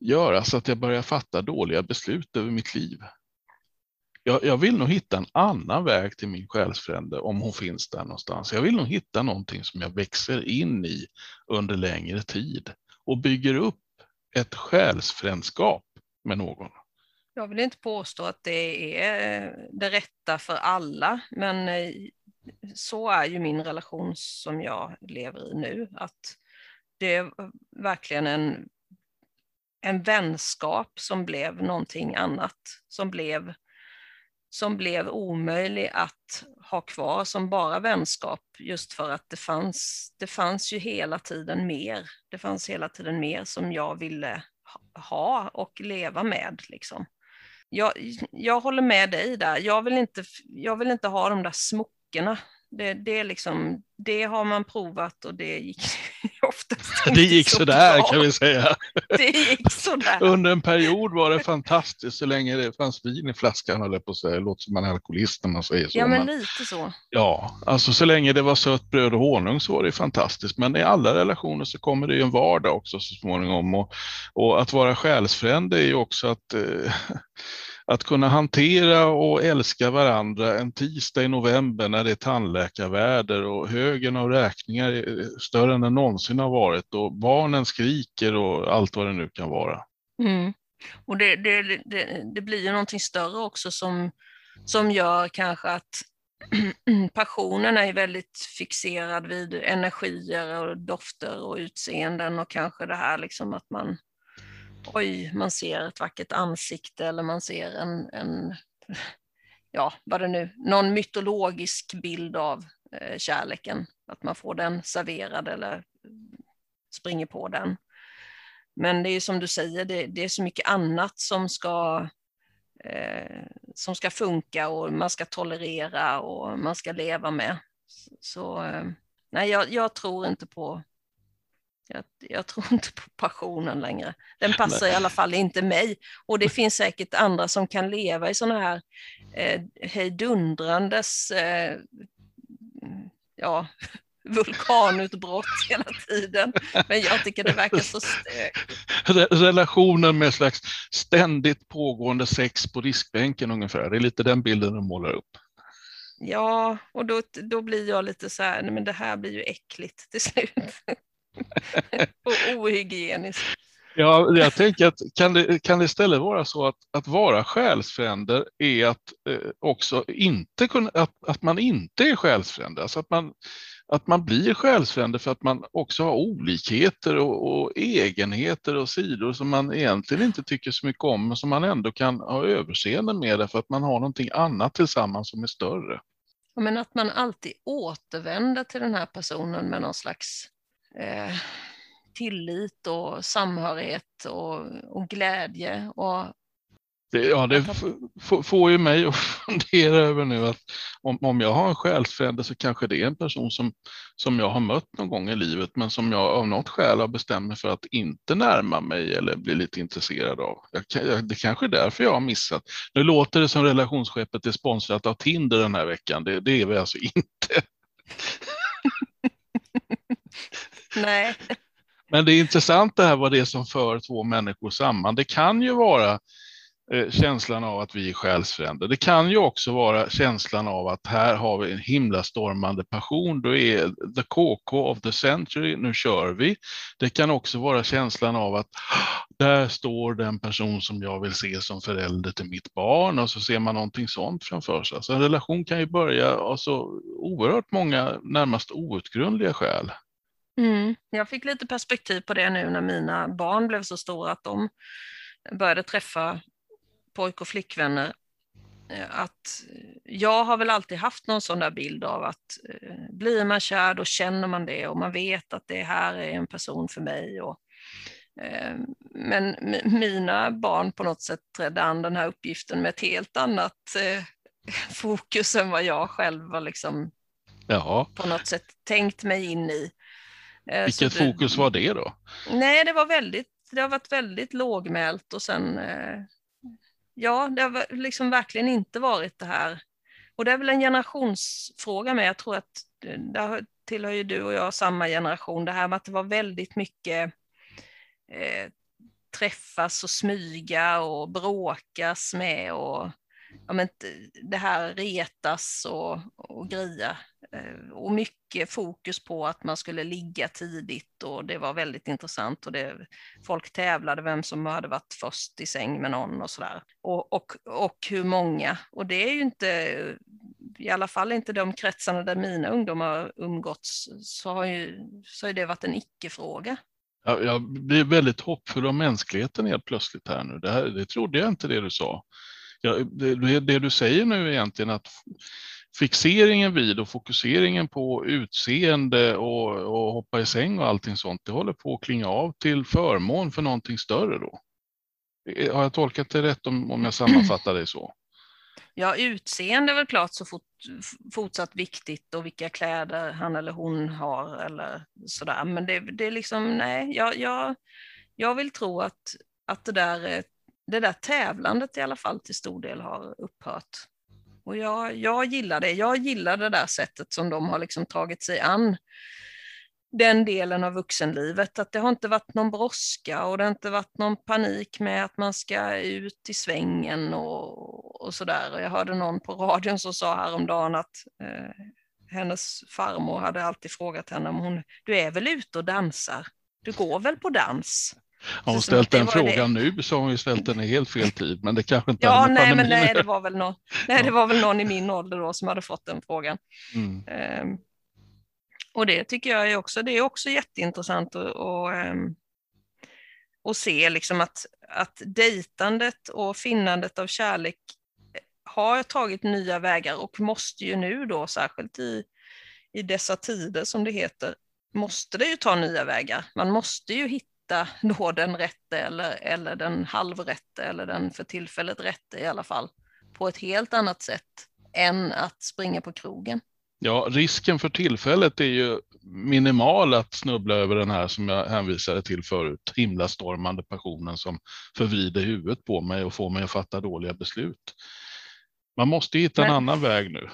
göra så att jag börjar fatta dåliga beslut över mitt liv. Jag, jag, vill nog hitta en annan väg till min själsfrände om hon finns där någonstans. Jag vill nog hitta någonting som jag växer in i under längre tid och bygger upp ett själsfrändskap med någon. Jag vill inte påstå att det är eh, det rätta för alla, men eh, så är ju min relation som jag lever i nu. Att det är verkligen en, en vänskap som blev någonting annat, som blev, som blev omöjlig att ha kvar som bara vänskap, just för att det fanns, det fanns ju hela tiden mer. Det fanns hela tiden mer som jag ville ha och leva med. Liksom jag, jag håller med dig där. Jag vill inte, jag vill inte ha de där smockorna. Det, det, liksom, det har man provat och det gick ofta det gick så sådär bra. kan vi säga. Det gick sådär. Under en period var det fantastiskt så länge det fanns vin i flaskan, höll på att säga. Det låter som man är alkoholist när man säger så. Ja, men, men lite så. Ja, alltså så länge det var sött bröd och honung så var det fantastiskt. Men i alla relationer så kommer det ju en vardag också så småningom. Och, och att vara själsfrände är ju också att eh, att kunna hantera och älska varandra en tisdag i november när det är tandläkarväder och högen av räkningar är större än den någonsin har varit och barnen skriker och allt vad det nu kan vara. Mm. Och det, det, det, det, blir ju någonting större också som, som gör kanske att passionen är väldigt fixerad vid energier och dofter och utseenden och kanske det här liksom att man oj, man ser ett vackert ansikte eller man ser en, en ja, vad det nu, någon mytologisk bild av eh, kärleken, att man får den serverad eller springer på den. Men det är som du säger, det, det är så mycket annat som ska, eh, som ska funka och man ska tolerera och man ska leva med. Så eh, nej, jag, jag tror inte på jag, jag, tror inte på passionen längre. Den passar Nej. i alla fall inte mig. Och det finns säkert andra som kan leva i sådana här eh, hejdundrandes eh, ja, vulkanutbrott hela tiden. Men jag tycker det verkar så stökigt. Relationen med slags ständigt pågående sex på diskbänken ungefär. Det är lite den bilden de målar upp. Ja, och då, då blir jag lite så här, nej men det här blir ju äckligt till slut. och ohygieniskt. Ja, jag tänker att kan det, kan det istället vara så att, att vara själsfränder är att eh, också inte kunna, att, att man inte är själsfrände, alltså att man, att man blir själsfrände för att man också har olikheter och, och, egenheter och sidor som man egentligen inte tycker så mycket om, men som man ändå kan ha överseende med därför att man har någonting annat tillsammans som är större. Men att man alltid återvänder till den här personen med någon slags eh, tillit och samhörighet och, och glädje. Och det, ja, det får ju mig att fundera över nu att om, om jag har en själsfrände så kanske det är en person som, som jag har mött någon gång i livet men som jag av något skäl har bestämt mig för att inte närma mig eller bli lite intresserad av. Jag, det kanske är därför jag har missat. Nu låter det som relationsskeppet är sponsrat av Tinder den här veckan. Det, det är vi alltså inte. Nej. Men det är intressant det här vad det är som för två människor samman. Det kan ju vara eh, känslan av att vi är själsfränder. Det kan ju också vara känslan av att här har vi en himlastormande passion. Då är the KK of the century, nu kör vi. Det kan också vara känslan av att ah, där står den person som jag vill se som förälder till mitt barn och så ser man någonting sånt framför sig. Så en relation kan ju börja av så oerhört många närmast outgrundliga skäl. Mm. Jag fick lite perspektiv på det nu när mina barn blev så stora att de började träffa pojk och flickvänner. Eh, att jag har väl alltid haft någon sån där bild av att eh, blir man kär då känner man det och man vet att det här är en person för mig. Och, eh, men mina barn på något sätt trädde an den här uppgiften med ett helt annat fokus än vad jag själv var liksom Jaha. på något sätt tänkt mig in i. Eh, Vilket det, fokus var det då? Nej, det var väldigt, det har varit väldigt lågmält och sen eh, ja, det har liksom verkligen inte varit det här. Och det är väl en generationsfråga med. Jag tror att där tillhör ju du och jag samma generation. Det här med att det var väldigt mycket eh, träffas och smyga och bråkas med och ja, men, det här retas och, och greja. Eh, och mycket fokus på att man skulle ligga tidigt och det var väldigt intressant och det, folk tävlade vem som hade varit först i säng med någon och sådär. Och, och, och hur många. Och det är ju inte, i alla fall inte de kretsarna där mina ungdomar umgåtts, så har ju, så har det varit en icke-fråga. Jag, jag blir väldigt hoppfull om mänskligheten helt plötsligt här nu. Det, här, det trodde jag inte det du sa. Ja, det, det, du säger nu är egentligen att fixeringen vid och fokuseringen på utseende och, och hoppa i säng och allting sånt, det håller på att klinga av till förmån för någonting större då. Eh, har jag tolkat det rätt om, om jag sammanfattar det så? Ja, utseende är väl klart så fort, fortsatt viktigt och vilka kläder han eller hon har eller sådär. Men det, det är liksom, nej, jag, jag, jag vill tro att, att det, där, det där tävlandet i alla fall till stor del har upphört. Och jag, jag gillar det. Jag gillar det där sättet som de har liksom tagit sig an den delen av vuxenlivet. Att det har inte varit någon brådska och det har inte varit någon panik med att man ska ut i svängen och, och sådär. Jag hörde någon på radion som sa häromdagen att eh, hennes farmor hade alltid frågat henne om hon, du är väl ute och dansar? Du går väl på dans? Har hon ställt den frågan det. nu så har hon ju ställt den i helt fel tid, men det kanske inte Ja, nej, men nej, det var väl någon, nej, det var väl någon i min ålder då som hade fått den frågan. Mm. Um, och det tycker jag är också, det är också jätteintressant att, att, um, att se liksom att, att dejtandet och finnandet av kärlek har tagit nya vägar och måste ju nu då, särskilt i, i dessa tider som det heter, måste det ju ta nya vägar. Man måste ju hitta hitta då den rätte eller, eller den halvrätte eller den för tillfället rätte i alla fall på ett helt annat sätt än att springa på krogen. Ja, risken för tillfället är ju minimal att snubbla över den här som jag hänvisade till förut, himlastormande passionen som förvrider huvudet på mig och får mig att fatta dåliga beslut. Man måste hitta Men... en annan väg nu.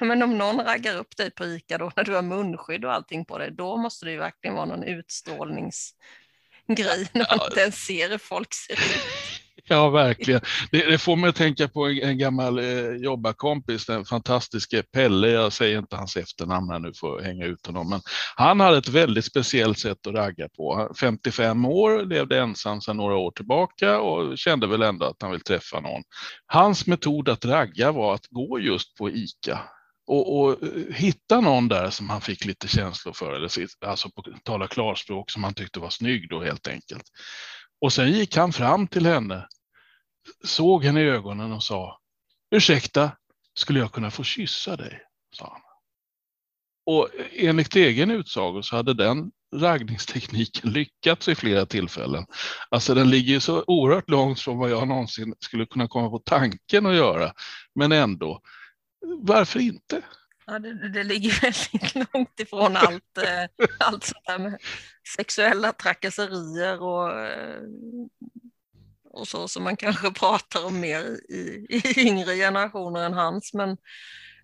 Men om någon raggar upp dig på ICA då när du har munskydd och allting på dig, då måste det ju verkligen vara någon utstrålningsgrej när man inte ens ser hur folk ser ut. Ja, verkligen. Det, det, får mig att tänka på en, en gammal eh, jobbarkompis, den fantastiske Pelle, jag säger inte hans efternamn här nu för att hänga ut honom, men han hade ett väldigt speciellt sätt att ragga på. 55 år, levde ensam sedan några år tillbaka och kände väl ändå att han vill träffa någon. Hans metod att ragga var att gå just på ICA och, och, eh, hitta någon där som han fick lite känslor för, eller alltså på tala klarspråk som han tyckte var snygg då helt enkelt. Och sen gick han fram till henne, såg henne i ögonen och sa Ursäkta, skulle jag kunna få kyssa dig? sa han. Och eh, enligt egen utsago så hade den raggningstekniken lyckats i flera tillfällen. Alltså den ligger så oerhört långt från vad jag någonsin skulle kunna komma på tanken att göra, men ändå varför inte? Ja, det, det ligger väldigt långt ifrån allt, eh, allt sånt där med sexuella trakasserier och, eh, och så som man kanske pratar om mer i, i yngre generationer än hans. Men,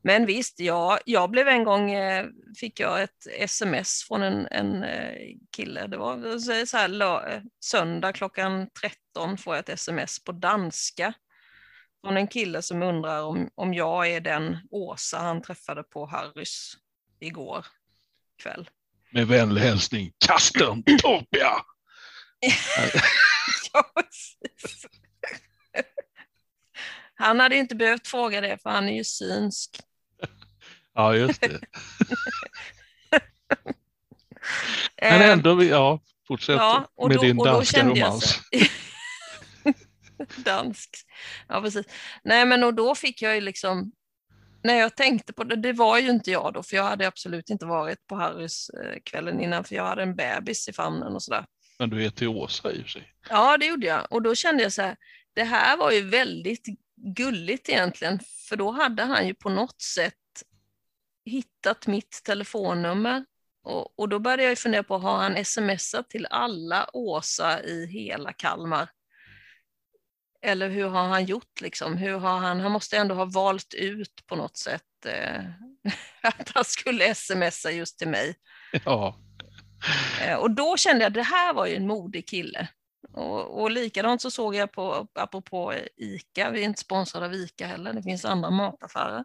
men visst, ja, jag blev en gång, eh, fick jag ett sms från en, en kille, det var så här, söndag klockan 13 får jag ett sms på danska från en kille som undrar om, om jag är den Åsa han träffade på Harrys igår kväll. Med vänlig hälsning, Kasten Topia! ja, Han hade inte behövt fråga det, för han är ju synsk. ja, just det. Men ändå, ja, fortsätt ja, med då, din danska romans. Dansk. Ja, precis. Nej, men och då fick jag ju liksom, när jag tänkte på det, det var ju inte jag då, för jag hade absolut inte varit på Harrys eh, kvällen innan, för jag hade en bebis i famnen och sådär. Men du heter Åsa i och för sig. Ja, det gjorde jag. Och då kände jag så här, det här var ju väldigt gulligt egentligen, för då hade han ju på något sätt hittat mitt telefonnummer. Och, och då började jag fundera på, har han smsat till alla Åsa i hela Kalmar? Eller hur har han gjort liksom? Hur har han, han måste ändå ha valt ut på något sätt eh, att han skulle smsa just till mig. Ja. Eh, och då kände jag att det här var ju en modig kille. Och, och likadant så såg jag på, apropå ICA, vi är inte sponsrade av ICA heller, det finns andra mataffärer.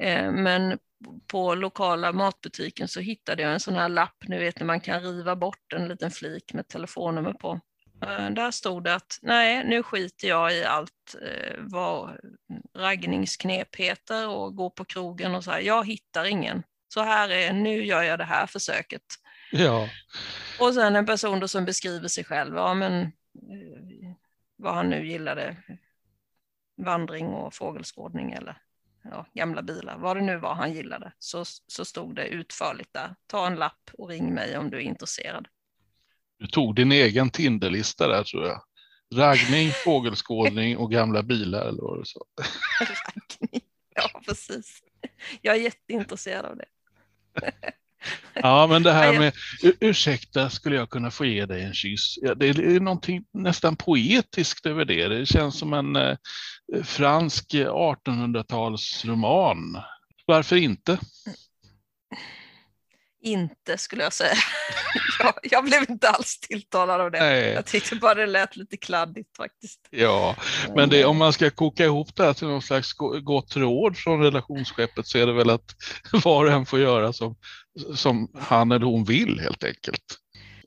Eh, men på lokala matbutiken så hittade jag en sån här lapp, nu vet när man kan riva bort en liten flik med telefonnummer på. Eh, där stod det att nej, nu skiter jag i allt eh, vad raggningsknep heter och går på krogen och så här. Jag hittar ingen. Så här är, nu gör jag det här försöket. Ja. Och sen en person då som beskriver sig själv, ja men vad han nu gillade, vandring och fågelskådning eller ja, gamla bilar, vad det nu var han gillade, så, så stod det utförligt där. Ta en lapp och ring mig om du är intresserad. Du tog din egen Tinderlista där tror jag. Raggning, fågelskådning och gamla bilar eller vad du sa. Raggning, ja precis. Jag är jätteintresserad av det. Ja, men det här med ursäkta, skulle jag kunna få ge dig en kyss? Ja, det är någonting nästan poetiskt över det. Det känns som en eh, fransk 1800-talsroman. Varför inte? Inte skulle jag säga. jag, jag, blev inte alls tilltalad av det. Nej. Jag tyckte bara det lät lite kladdigt faktiskt. Ja, men det, om man ska koka ihop det här till någon slags gott råd från relationsskeppet så är det väl att var och en får göra som, som han eller hon vill helt enkelt.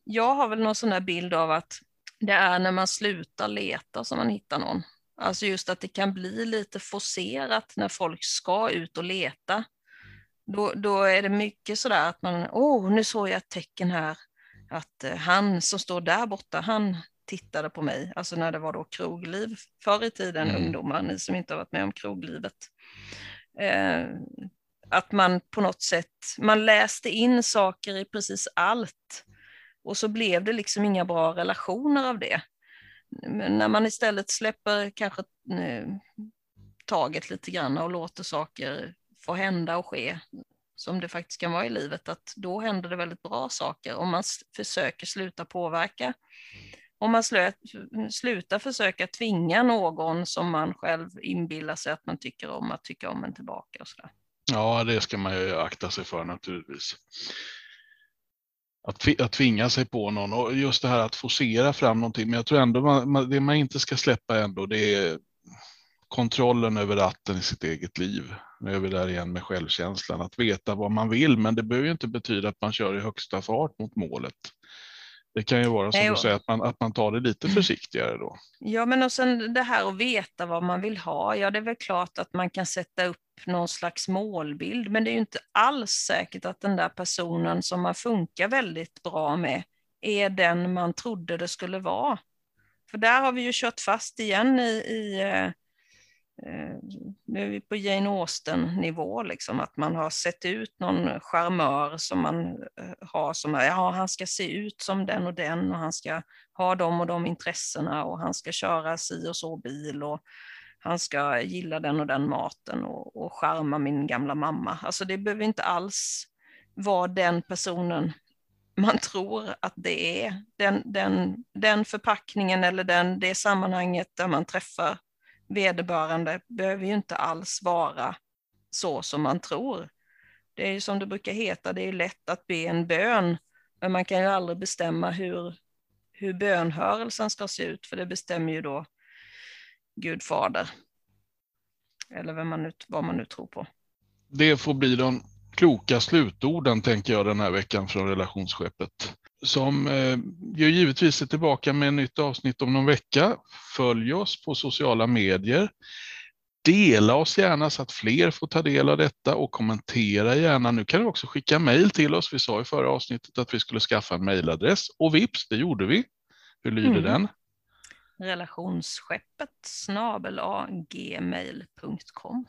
Jag har väl någon sån här bild av att det är när man slutar leta som man hittar någon. Alltså just att det kan bli lite forcerat när folk ska ut och leta. Då, då är det mycket sådär att man, åh, oh, nu såg jag ett tecken här, att eh, han som står där borta, han tittade på mig, alltså när det var då krogliv förr i tiden, mm. ungdomar, ni som inte har varit med om kroglivet. Eh, att man på något sätt, man läste in saker i precis allt och så blev det liksom inga bra relationer av det. Men när man istället släpper kanske eh, taget lite grann och låter saker får hända och ske som det faktiskt kan vara i livet, att då händer det väldigt bra saker om man försöker sluta påverka. Om man slutar försöka tvinga någon som man själv inbillar sig att man tycker om att tycka om en tillbaka. Och så där. Ja, det ska man ju akta sig för naturligtvis. Att, att tvinga sig på någon och just det här att forcera fram någonting. Men jag tror ändå man, det man inte ska släppa ändå, det är kontrollen över ratten i sitt eget liv. Nu är vi där igen med självkänslan, att veta vad man vill, men det behöver ju inte betyda att man kör i högsta fart mot målet. Det kan ju vara som du säger, att man, att man tar det lite mm. försiktigare då. Ja, men och sen det här att veta vad man vill ha. Ja, det är väl klart att man kan sätta upp någon slags målbild, men det är ju inte alls säkert att den där personen som man funkar väldigt bra med är den man trodde det skulle vara. För där har vi ju kört fast igen i, i eh, Eh, nu är vi på Jane Austen-nivå, liksom, att man har sett ut någon charmör som man eh, har som, ja han ska se ut som den och den och han ska ha de och de intressena och han ska köra si och så bil och han ska gilla den och den maten och, och charma min gamla mamma. Alltså det behöver inte alls vara den personen man tror att det är. Den, den, den förpackningen eller den, det sammanhanget där man träffar vederbörande behöver ju inte alls vara så som man tror. Det är ju som det brukar heta, det är lätt att be en bön, men man kan ju aldrig bestämma hur, hur bönhörelsen ska se ut, för det bestämmer ju då Gud fader. Eller vem man nu, vad man nu tror på. Det får bli de kloka slutorden, tänker jag, den här veckan från relationsskeppet som eh, ju givetvis är tillbaka med ett nytt avsnitt om någon vecka. Följ oss på sociala medier. Dela oss gärna så att fler får ta del av detta och kommentera gärna. Nu kan du också skicka mejl till oss. Vi sa i förra avsnittet att vi skulle skaffa en mejladress och vips, det gjorde vi. Hur lyder mm. den? Relationsskeppet snabel gmail.com